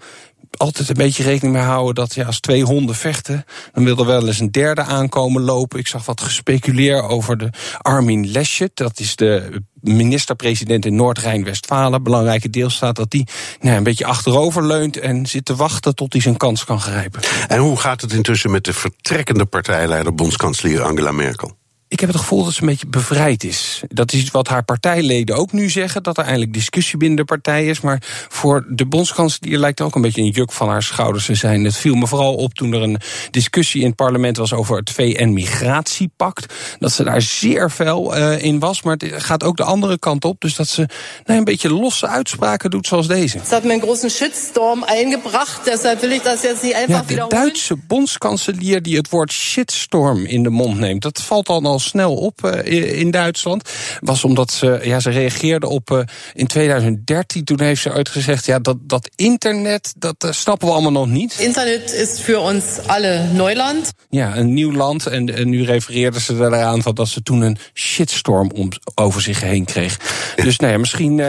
F: altijd een beetje rekening mee houden dat ja, als twee honden vechten, dan wil er wel eens een derde aankomen lopen. Ik zag wat gespeculeer over de Armin Laschet. Dat is de minister-president in Noord-Rijn-Westfalen, belangrijke deelstaat, dat die nou, een beetje achterover leunt en zit te wachten tot hij zijn kans kan grijpen.
B: En hoe gaat het intussen met de vertrekkende partijleider, bondskanselier Angela Merkel?
F: Ik heb het gevoel dat ze een beetje bevrijd is. Dat is wat haar partijleden ook nu zeggen, dat er eindelijk discussie binnen de partij is. Maar voor de bondskanselier lijkt er ook een beetje een juk van haar schouders te zijn. Het viel me vooral op toen er een discussie in het parlement was over het VN-migratiepact. Dat ze daar zeer fel uh, in was, maar het gaat ook de andere kant op. Dus dat ze nou, een beetje losse uitspraken doet zoals deze.
K: Het had me een grote shitstorm ingebracht, deshalb wil ik dat jetzt niet einfach
F: ja, De Duitse bondskanselier die het woord shitstorm in de mond neemt, dat valt al snel op uh, in Duitsland. Was omdat ze, ja, ze reageerde op uh, in 2013. Toen heeft ze uitgezegd: ja, dat, dat internet, dat uh, snappen we allemaal nog niet.
K: Internet is voor ons alle Neuland.
F: Ja, een nieuw land. En, en nu refereerde ze eraan van dat ze toen een shitstorm om, over zich heen kreeg. Dus nou ja, misschien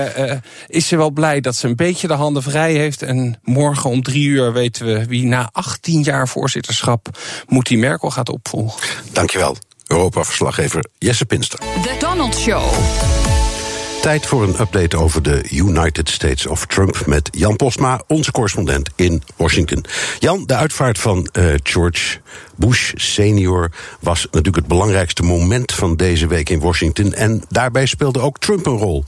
F: is ze wel blij dat ze een beetje de handen vrij heeft. En morgen om drie uur weten we wie na 18 jaar voorzitterschap Moetie Merkel gaat opvolgen.
B: Dankjewel. Europa-verslaggever Jesse Pinster.
A: The Donald Show.
B: Tijd voor een update over de United States of Trump met Jan Postma, onze correspondent in Washington. Jan, de uitvaart van uh, George Bush senior was natuurlijk het belangrijkste moment van deze week in Washington. En daarbij speelde ook Trump een rol.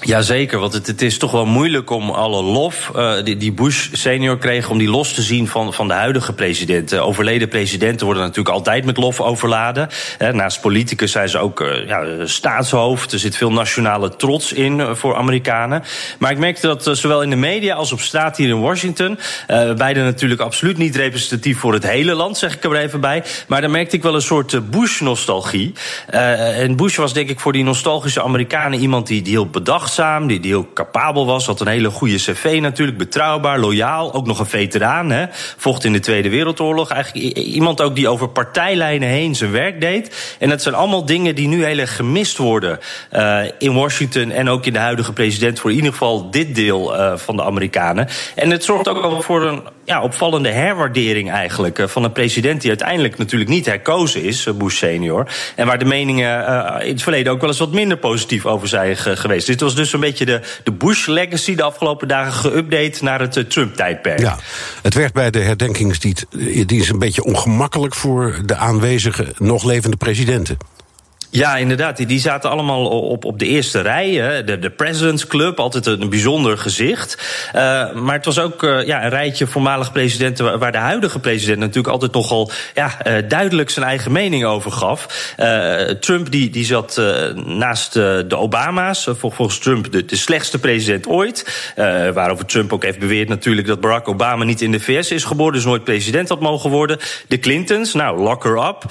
L: Jazeker, want het, het, is toch wel moeilijk om alle lof uh, die, die, Bush senior kreeg... om die los te zien van, van de huidige president. Uh, overleden presidenten worden natuurlijk altijd met lof overladen. Uh, naast politicus zijn ze ook ja, staatshoofd. Er zit veel nationale trots in voor Amerikanen. Maar ik merkte dat zowel in de media als op straat hier in Washington... beide natuurlijk absoluut niet representatief voor het hele land, zeg ik er even bij. Maar daar merkte ik wel een soort Bush-nostalgie. en Bush was denk ik voor die nostalgische Amerikanen iemand die, die heel bedacht die, heel capabel was. Had een hele goede cv natuurlijk, betrouwbaar, loyaal. Ook nog een veteraan, hè. Vocht in de Tweede Wereldoorlog. Eigenlijk iemand ook die over partijlijnen heen zijn werk deed. En dat zijn allemaal dingen die nu heel erg gemist worden uh, in Washington en ook in de huidige president voor in ieder geval dit deel uh, van de Amerikanen. En het zorgt ook al voor een ja, opvallende herwaardering eigenlijk uh, van een president die uiteindelijk natuurlijk niet herkozen is, Bush senior. En waar de meningen in het verleden ook wel eens wat minder positief over zijn geweest. Dit was dus een beetje de, de Bush legacy de afgelopen dagen geüpdate naar het Trump-tijdperk.
B: Ja, het werd bij de herdenkingsdienst een beetje ongemakkelijk voor de aanwezige nog levende presidenten.
L: Ja, inderdaad. Die, zaten allemaal op, op de eerste rij. De, de President's Club, altijd een bijzonder gezicht. Uh, maar het was ook uh, ja, een rijtje voormalig presidenten... waar de huidige president natuurlijk altijd nogal ja, uh, duidelijk zijn eigen mening over gaf. Trump die, die zat naast de Obama's. volgens Trump de, de slechtste president ooit. waarover Trump ook heeft beweerd natuurlijk... dat Barack Obama niet in de VS is geboren... dus nooit president had mogen worden. De Clintons, nou, lock her up.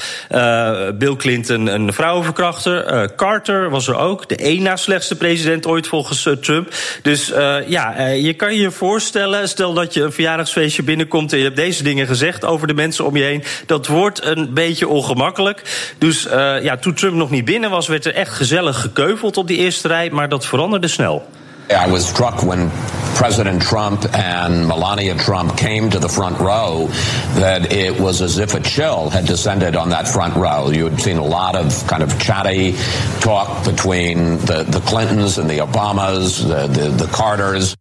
L: Bill Clinton, een vrouw Uh, Carter was er ook. De één na slechtste president ooit volgens uh, Trump. Dus uh, ja, je kan je voorstellen, stel dat je een verjaardagsfeestje binnenkomt en je hebt deze dingen gezegd over de mensen om je heen. Dat wordt een beetje ongemakkelijk. Dus ja, toen Trump nog niet binnen was, werd er echt gezellig gekeuveld op die eerste rij, maar dat veranderde snel.
J: I was struck when President Trump and Melania Trump came to the front row that it was as if a chill had descended on that front row. You had seen a lot of kind of chatty talk between the, the Clintons and the Obamas, the, the, the Carters.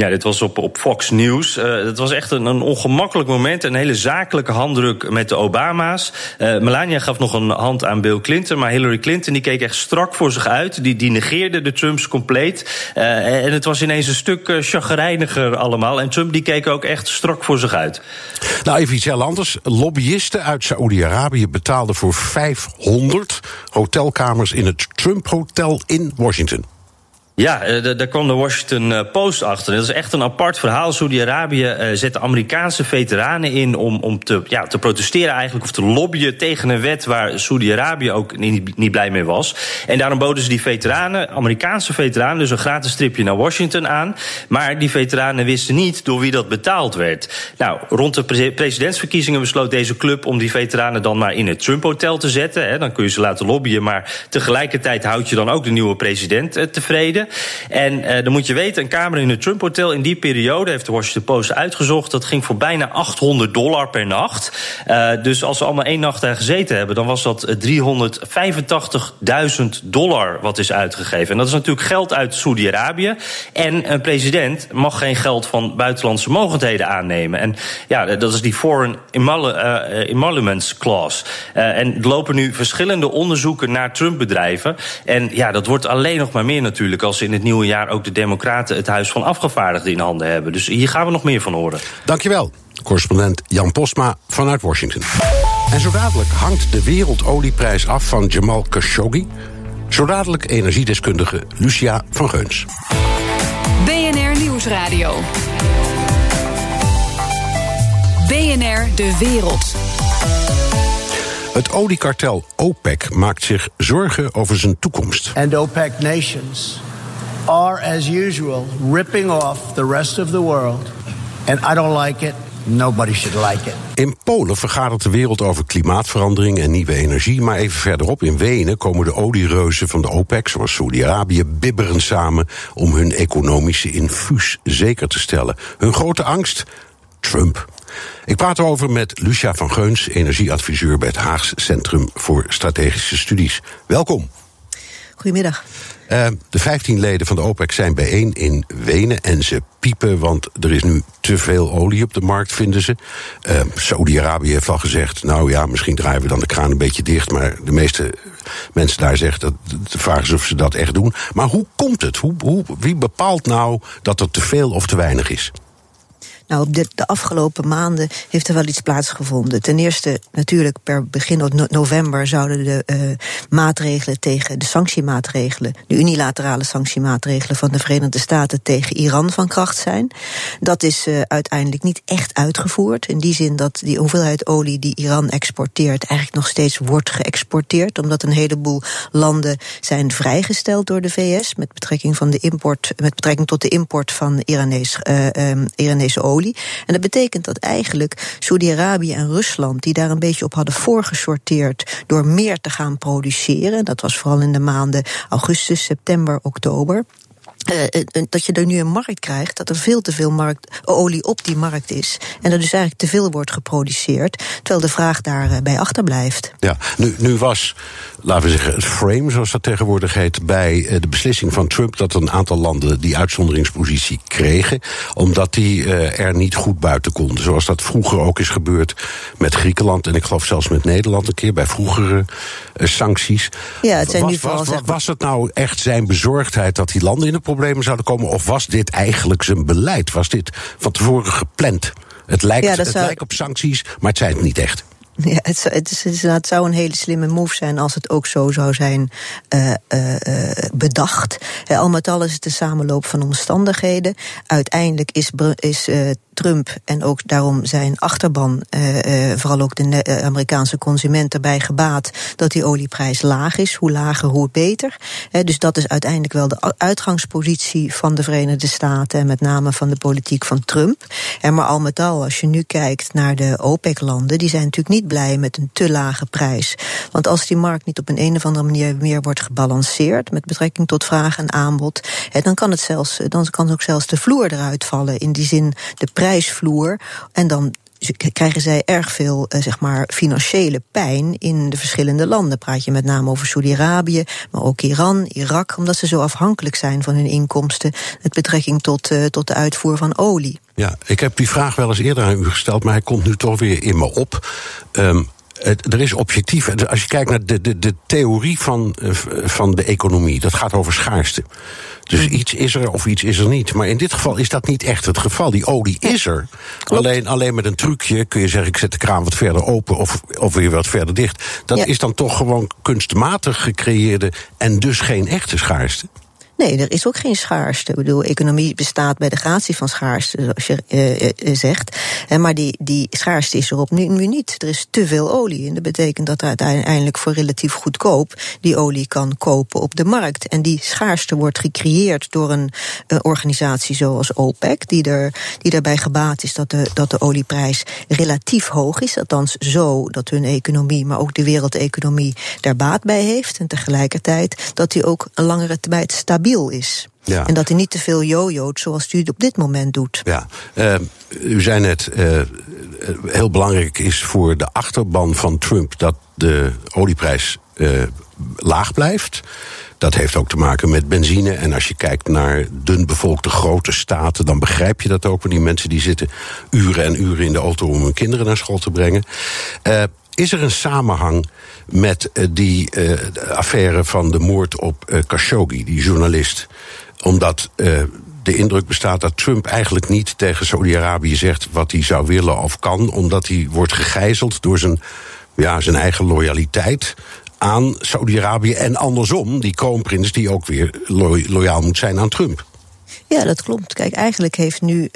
L: Ja, dit was op, op Fox News. Uh, het was echt een, een, ongemakkelijk moment. Een hele zakelijke handdruk met de Obama's. Uh, Melania gaf nog een hand aan Bill Clinton. Maar Hillary Clinton die keek echt strak voor zich uit. Die, die negeerde de Trumps compleet. Uh, en het was ineens een stuk chagrijniger allemaal. En Trump die keek ook echt strak voor zich uit.
B: Nou, even iets heel anders. Lobbyisten uit Saoedi-Arabië betaalden voor 500 hotelkamers in het Trump Hotel in Washington.
L: Ja, eh, daar kwam de Washington eh, Post achter. Dat is echt een apart verhaal. Saudi-Arabië uh, zette Amerikaanse veteranen in om, om te, ja, te protesteren eigenlijk... of te lobbyen tegen een wet waar Saudi-Arabië ook niet, blij mee was. En daarom boden ze die veteranen, Amerikaanse veteranen... dus een gratis stripje naar Washington aan. Maar die veteranen wisten niet door wie dat betaald werd. Nou, rond de presidentsverkiezingen besloot deze club... om die veteranen dan maar in het Trump-hotel te zetten. Dan kun je ze laten lobbyen, maar tegelijkertijd houd je dan ook de nieuwe president tevreden. En uh, dan moet je weten, een kamer in het Trump Hotel in die periode, heeft de Washington Post uitgezocht, dat ging voor bijna 800 dollar per nacht. Uh, dus als ze allemaal één nacht daar gezeten hebben, dan was dat 385.000 dollar wat is uitgegeven. En dat is natuurlijk geld uit Saudi-Arabië. En een president mag geen geld van buitenlandse mogendheden aannemen. En ja, dat is die Foreign Emoluments Clause. en er lopen nu verschillende onderzoeken naar Trump-bedrijven. En ja, dat wordt alleen nog maar meer natuurlijk als in het nieuwe jaar ook de Democraten het Huis van Afgevaardigden in handen hebben. Dus hier gaan we nog meer van horen.
B: Dankjewel, correspondent Jan Posma vanuit Washington. En zo dadelijk hangt de wereldolieprijs af van Jamal Khashoggi. Zo dadelijk energiedeskundige Lucia van Geuns.
A: BNR Nieuwsradio. BNR De Wereld.
B: Het oliekartel OPEC maakt zich zorgen over zijn toekomst.
M: And OPEC nations are, as usual, ripping off the rest of the world. And I don't like it. Nobody should like it.
B: In Polen vergadert de wereld over klimaatverandering en nieuwe energie. Maar even verderop in Wenen komen de oliereuzen van de OPEC, zoals Saudi-Arabië, bibberen samen om hun economische infuus zeker te stellen. Hun grote angst? Trump. Ik praat erover met Lucia van Geuns, energieadviseur bij het Haags Centrum voor Strategische Studies. Welkom.
N: Goedemiddag.
B: Uh, de 15 leden van de OPEC zijn bijeen in Wenen en ze piepen, want er is nu te veel olie op de markt, vinden ze. Uh, Saudi-Arabië heeft al gezegd, nou ja, misschien draaien we dan de kraan een beetje dicht, maar de meeste mensen daar zeggen dat, de vraag is of ze dat echt doen. Maar hoe komt het? Hoe, hoe, wie bepaalt nou dat er te veel of te weinig is?
N: Nou, op de, de afgelopen maanden heeft er wel iets plaatsgevonden. Ten eerste, natuurlijk, per begin november zouden de uh, maatregelen tegen de sanctiemaatregelen, de unilaterale sanctiemaatregelen van de Verenigde Staten tegen Iran van kracht zijn. Dat is uh, uiteindelijk niet echt uitgevoerd. In die zin dat die hoeveelheid olie die Iran exporteert eigenlijk nog steeds wordt geëxporteerd, omdat een heleboel landen zijn vrijgesteld door de VS met betrekking van de import, met betrekking tot de import van uh, um, Iranese olie. En dat betekent dat eigenlijk Saudi-Arabië en Rusland, die daar een beetje op hadden voorgesorteerd door meer te gaan produceren, dat was vooral in de maanden augustus, september, oktober. Uh, dat je er nu een markt krijgt, dat er veel te veel markt, olie op die markt is. En er dus eigenlijk te veel wordt geproduceerd, terwijl de vraag daarbij achterblijft.
B: Ja, nu, nu was, laten we zeggen, het frame, zoals dat tegenwoordig heet, bij de beslissing van Trump dat een aantal landen die uitzonderingspositie kregen, omdat die uh, er niet goed buiten konden. Zoals dat vroeger ook is gebeurd met Griekenland en ik geloof zelfs met Nederland een keer bij vroegere sancties.
N: Ja, het zijn
B: was,
N: nu vooral.
B: Was, was het nou echt zijn bezorgdheid dat die landen in de problemen zouden komen? Of was dit eigenlijk zijn beleid? Was dit van tevoren gepland? Het lijkt,
N: Ja,
B: het
N: zou-
B: lijkt op sancties, maar het zijn het niet echt.
N: Ja, het, zou- het, is, zou een hele slimme move zijn als het ook zo zou zijn eh, eh, eh, bedacht. Al met al is het een samenloop van omstandigheden. Uiteindelijk is, is Trump en ook daarom zijn achterban, eh, eh, vooral ook de eh, Amerikaanse consument, erbij gebaat dat die olieprijs laag is. Hoe lager, hoe beter. Dus dat is uiteindelijk wel de uitgangspositie van de Verenigde Staten en met name van de politiek van Trump. Maar al met al, als je nu kijkt naar de OPEC-landen, die zijn natuurlijk niet blij met een te lage prijs. Want als die markt niet op een, een of andere manier meer wordt gebalanceerd met betrekking tot vraag en aanbod, dan kan het zelfs, dan kan ook zelfs de vloer eruit vallen. In die zin de prijsvloer. En dan krijgen zij erg veel eh, zeg maar, financiële pijn in de verschillende landen. Praat je met name over Saudi-Arabië, maar ook Iran, Irak, omdat ze zo afhankelijk zijn van hun inkomsten met betrekking tot, eh, tot de uitvoer van olie.
B: Ja, ik heb die vraag wel eens eerder aan u gesteld, maar hij komt nu toch weer in me op. Het- er is objectief, als je kijkt naar de, de, de theorie van, eh, van de economie, dat gaat over schaarste. Dus iets is er of iets is er niet. Maar in dit geval is dat niet echt het geval. Die olie is er. Alleen, alleen met een trucje kun je zeggen: ik zet de kraan wat verder open of, of weer wat verder dicht. Dat
N: Ja.
B: is dan toch gewoon kunstmatig gecreëerde en dus geen echte schaarste.
N: Nee, er is ook geen schaarste. Ik bedoel, economie bestaat bij de gratie van schaarste, zoals je eh, eh, zegt. Eh, maar die, die schaarste is er op nu, nu niet. Er is te veel olie. En dat betekent dat uiteindelijk voor relatief goedkoop die olie kan kopen op de markt. En die schaarste wordt gecreëerd door een organisatie zoals OPEC, die, er, die daarbij gebaat is dat de, dat de olieprijs relatief hoog is. Althans zo dat hun economie, maar ook de wereldeconomie daar baat bij heeft. En tegelijkertijd dat die ook een langere tijd stabiel is.
B: Ja.
N: En dat hij niet te veel jojoot zoals u het op dit moment doet.
B: Ja, eh, u zei net, eh, eh, heel belangrijk is voor de achterban van Trump dat de olieprijs laag blijft. Dat heeft ook te maken met benzine. En als je kijkt naar dunbevolkte grote staten, dan begrijp je dat ook. Want die mensen die zitten uren en uren in de auto om hun kinderen naar school te brengen. Is er een samenhang met eh, die eh, affaire van de moord op eh, Khashoggi, die journalist? Omdat de indruk bestaat dat Trump eigenlijk niet tegen Saudi-Arabië zegt wat hij zou willen of kan, omdat hij wordt gegijzeld door zijn, ja, zijn eigen loyaliteit aan Saudi-Arabië en andersom, die kroonprins die ook weer lo- loyaal moet zijn aan Trump.
N: Ja, dat klopt. Kijk, eigenlijk heeft nu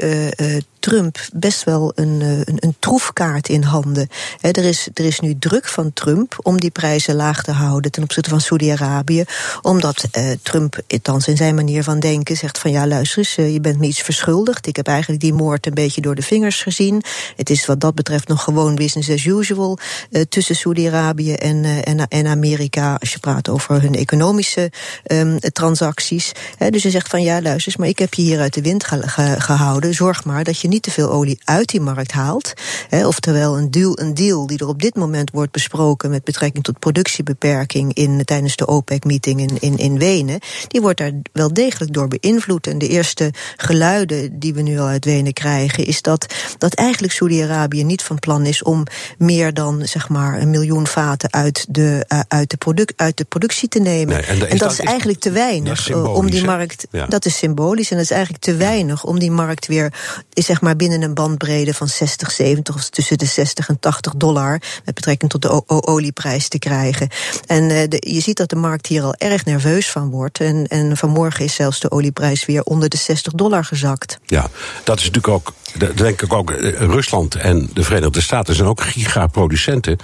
N: Trump best wel een, eh, een, een troefkaart in handen. Er, is, er is nu druk van Trump om die prijzen laag te houden ten opzichte van Saudi-Arabië. Omdat eh, Trump, althans in zijn manier van denken, zegt van ja, luister eens, eh, je bent me iets verschuldigd. Ik heb eigenlijk die moord een beetje door de vingers gezien. Het is wat dat betreft nog gewoon business as usual eh, tussen Saudi-Arabië en, eh, en, en Amerika. Als je praat over hun economische ehm, transacties. Dus hij zegt van ja, luister eens, maar ik heb je hier uit de wind ge- ge- gehouden. Zorg maar dat je niet te veel olie uit die markt haalt. Hè, oftewel een deal, een deal die er op dit moment wordt besproken met betrekking tot productiebeperking in, tijdens de OPEC-meeting in, in, in Wenen. Die wordt daar wel degelijk door beïnvloed. En de eerste geluiden die we nu al uit Wenen krijgen, is dat, dat eigenlijk Saudi-Arabië niet van plan is om meer dan zeg maar een miljoen vaten uit de, uh, uit de, product, uit de productie te nemen.
B: Nee,
N: en,
B: en
N: dat, is
B: is-
N: eigenlijk te weinig uh, om die markt.
B: Ja.
N: Dat is symbolisch en dat is eigenlijk te weinig om die markt weer is zeg zeg maar binnen een bandbrede van 60, 70 of tussen de 60 en 80 dollar met betrekking tot de olieprijs te krijgen. En de, je ziet dat de markt hier al erg nerveus van wordt. En, en vanmorgen is zelfs de olieprijs weer onder de 60 dollar gezakt.
B: Ja, dat is natuurlijk ook, denk ik ook, eh, Rusland en de Verenigde Staten zijn ook gigaproducenten.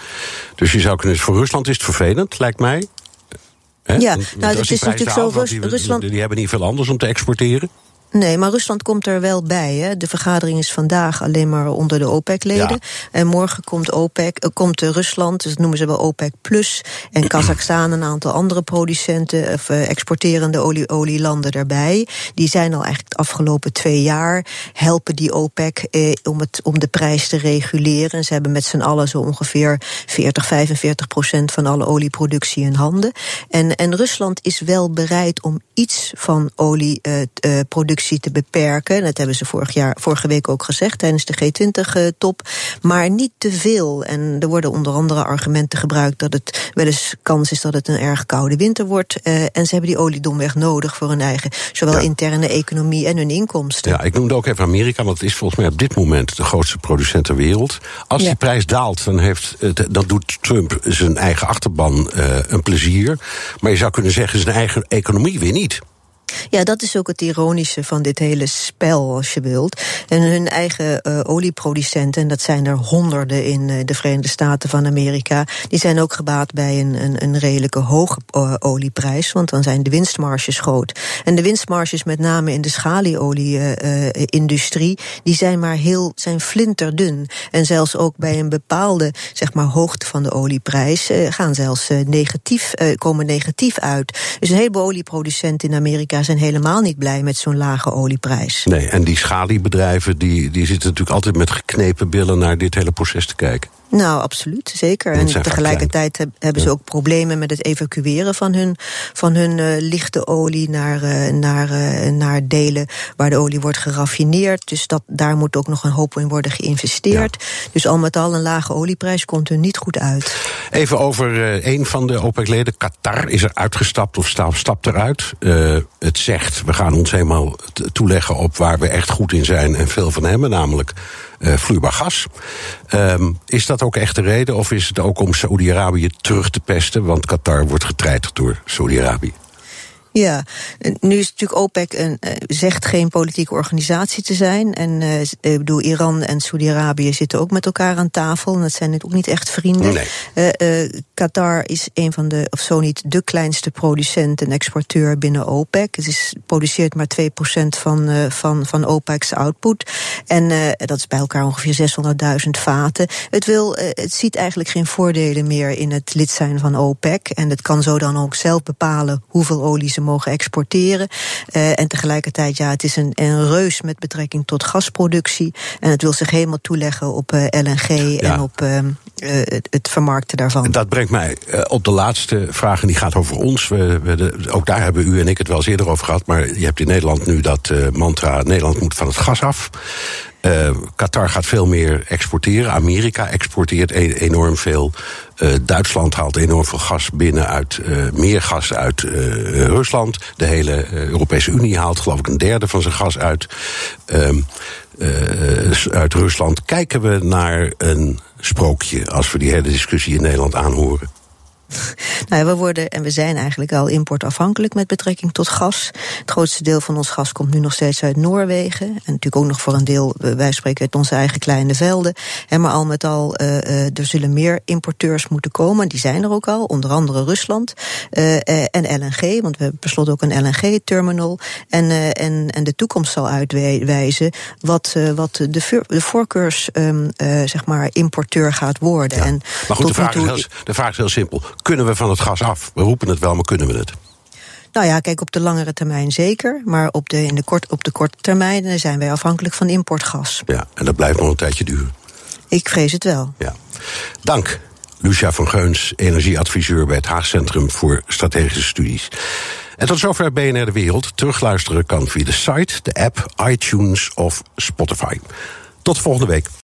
B: Dus je zou kunnen, voor Rusland is het vervelend, lijkt mij.
N: He? Ja, nou, het is natuurlijk zo. Rus,
B: die,
N: Rusland.
B: Die, die hebben niet veel anders om te exporteren.
N: Nee, maar Rusland komt er wel bij. Hè. De vergadering is vandaag alleen maar onder de OPEC-leden. Ja. En morgen komt, OPEC, uh, komt Rusland, dus dat noemen ze wel OPEC Plus. En Kazachstan, een aantal andere producenten, of uh, exporterende olie, olielanden daarbij. Die zijn al eigenlijk de afgelopen twee jaar helpen die OPEC eh, om, het, om de prijs te reguleren. En ze hebben met z'n allen zo ongeveer 40, 45 procent van alle olieproductie in handen. En, en Rusland is wel bereid om iets van olieproductie te beperken. Dat hebben ze vorig jaar, vorige week ook gezegd tijdens de G20-top. Maar niet te veel. En er worden onder andere argumenten gebruikt dat het wel eens kans is dat het een erg koude winter wordt. En ze hebben die olie domweg nodig voor hun eigen, zowel ja. interne economie en hun inkomsten.
B: Ja, ik noemde ook even Amerika, want het is volgens mij op dit moment de grootste producent ter wereld. Als ja. die prijs daalt, dan, heeft, dan doet Trump zijn eigen achterban een plezier. Maar je zou kunnen zeggen, zijn eigen economie weer niet.
N: Ja, dat is ook het ironische van dit hele spel, als je wilt. En hun eigen uh, olieproducenten, en dat zijn er honderden in uh, de Verenigde Staten van Amerika, die zijn ook gebaat bij een, een, een redelijke hoge uh, olieprijs, want dan zijn de winstmarges groot. En de winstmarges, met name in de schalieolie-industrie, die zijn maar heel, zijn flinterdun. En zelfs ook bij een bepaalde, zeg maar, hoogte van de olieprijs gaan zelfs negatief, komen negatief uit. Dus een heleboel olieproducenten in Amerika zijn helemaal niet blij met zo'n lage olieprijs.
B: Nee, en die schaliebedrijven die, die zitten natuurlijk altijd met geknepen billen naar dit hele proces te kijken.
N: Nou, absoluut, zeker. En tegelijkertijd heb, hebben ze ook problemen met het evacueren van hun, van hun uh, lichte olie naar, uh, naar, uh, naar delen waar de olie wordt geraffineerd. Dus dat, daar moet ook nog een hoop in worden geïnvesteerd. Ja. Dus al met al een lage olieprijs komt er niet goed uit.
B: Even over een van de OPEC-leden, Qatar, is er uitgestapt of stapt eruit. het zegt, we gaan ons helemaal toeleggen op waar we echt goed in zijn en veel van hebben, namelijk vloeibaar gas. Um, is dat ook echt de reden of is het ook om Saoedi-Arabië terug te pesten? Want Qatar wordt getreiterd door Saoedi-Arabië.
N: Ja, nu is natuurlijk OPEC een, uh, zegt geen politieke organisatie te zijn. En uh, ik bedoel, Iran en Saudi-Arabië zitten ook met elkaar aan tafel. En dat zijn ook niet echt vrienden. Nee. Uh, Qatar is een van de, of zo niet, de kleinste producent en exporteur binnen OPEC. Het is, produceert maar 2% van, van, van OPEC's output. En dat is bij elkaar ongeveer 600.000 vaten. Het, wil, het ziet eigenlijk geen voordelen meer in het lid zijn van OPEC. En het kan zo dan ook zelf bepalen hoeveel olie ze mogen exporteren. Uh, en tegelijkertijd, ja, het is een, een reus met betrekking tot gasproductie. En het wil zich helemaal toeleggen op uh, LNG ja. en op uh, het, het, vermarkten daarvan.
B: Dat brengt mij op de laatste vraag, en die gaat over ons. We, we de, ook daar hebben u en ik het wel eens eerder over gehad. Maar je hebt in Nederland nu dat mantra: Nederland moet van het gas af. Uh, Qatar gaat veel meer exporteren. Amerika exporteert e enorm veel. Uh, Duitsland haalt enorm veel gas binnen uit uh, meer gas uit Rusland. De hele Europese Unie haalt geloof ik een derde van zijn gas uit, ehm, uit Rusland. Kijken we naar een sprookje als we die hele discussie in Nederland aanhoren?
N: Nou ja, we worden en we zijn eigenlijk al importafhankelijk met betrekking tot gas. Het grootste deel van ons gas komt nu nog steeds uit Noorwegen. En natuurlijk ook nog voor een deel, wij spreken uit onze eigen kleine velden. En maar al met al, uh, er zullen meer importeurs moeten komen. Die zijn er ook al, onder andere Rusland. Uh, en LNG, want we hebben per ook een LNG-terminal. En, uh, en, en de toekomst zal uitwijzen wat, wat de, de voorkeurs, um, zeg maar, importeur gaat worden.
B: Ja.
N: En
B: maar goed, de vraag, toe... is heel, de vraag is heel simpel kunnen we van het gas af? We roepen het wel, maar kunnen we het?
N: Nou ja, kijk, op de langere termijn zeker. Maar op de, in de kort, op de korte termijn zijn wij afhankelijk van importgas.
B: Ja, en dat blijft nog een tijdje duren.
N: Ik vrees het wel.
B: Ja. Dank, Lucia van Geuns, energieadviseur bij het Haag Centrum voor Strategische Studies. En tot zover BNR De Wereld. Terugluisteren kan via de site, de app, iTunes of Spotify. Tot volgende week.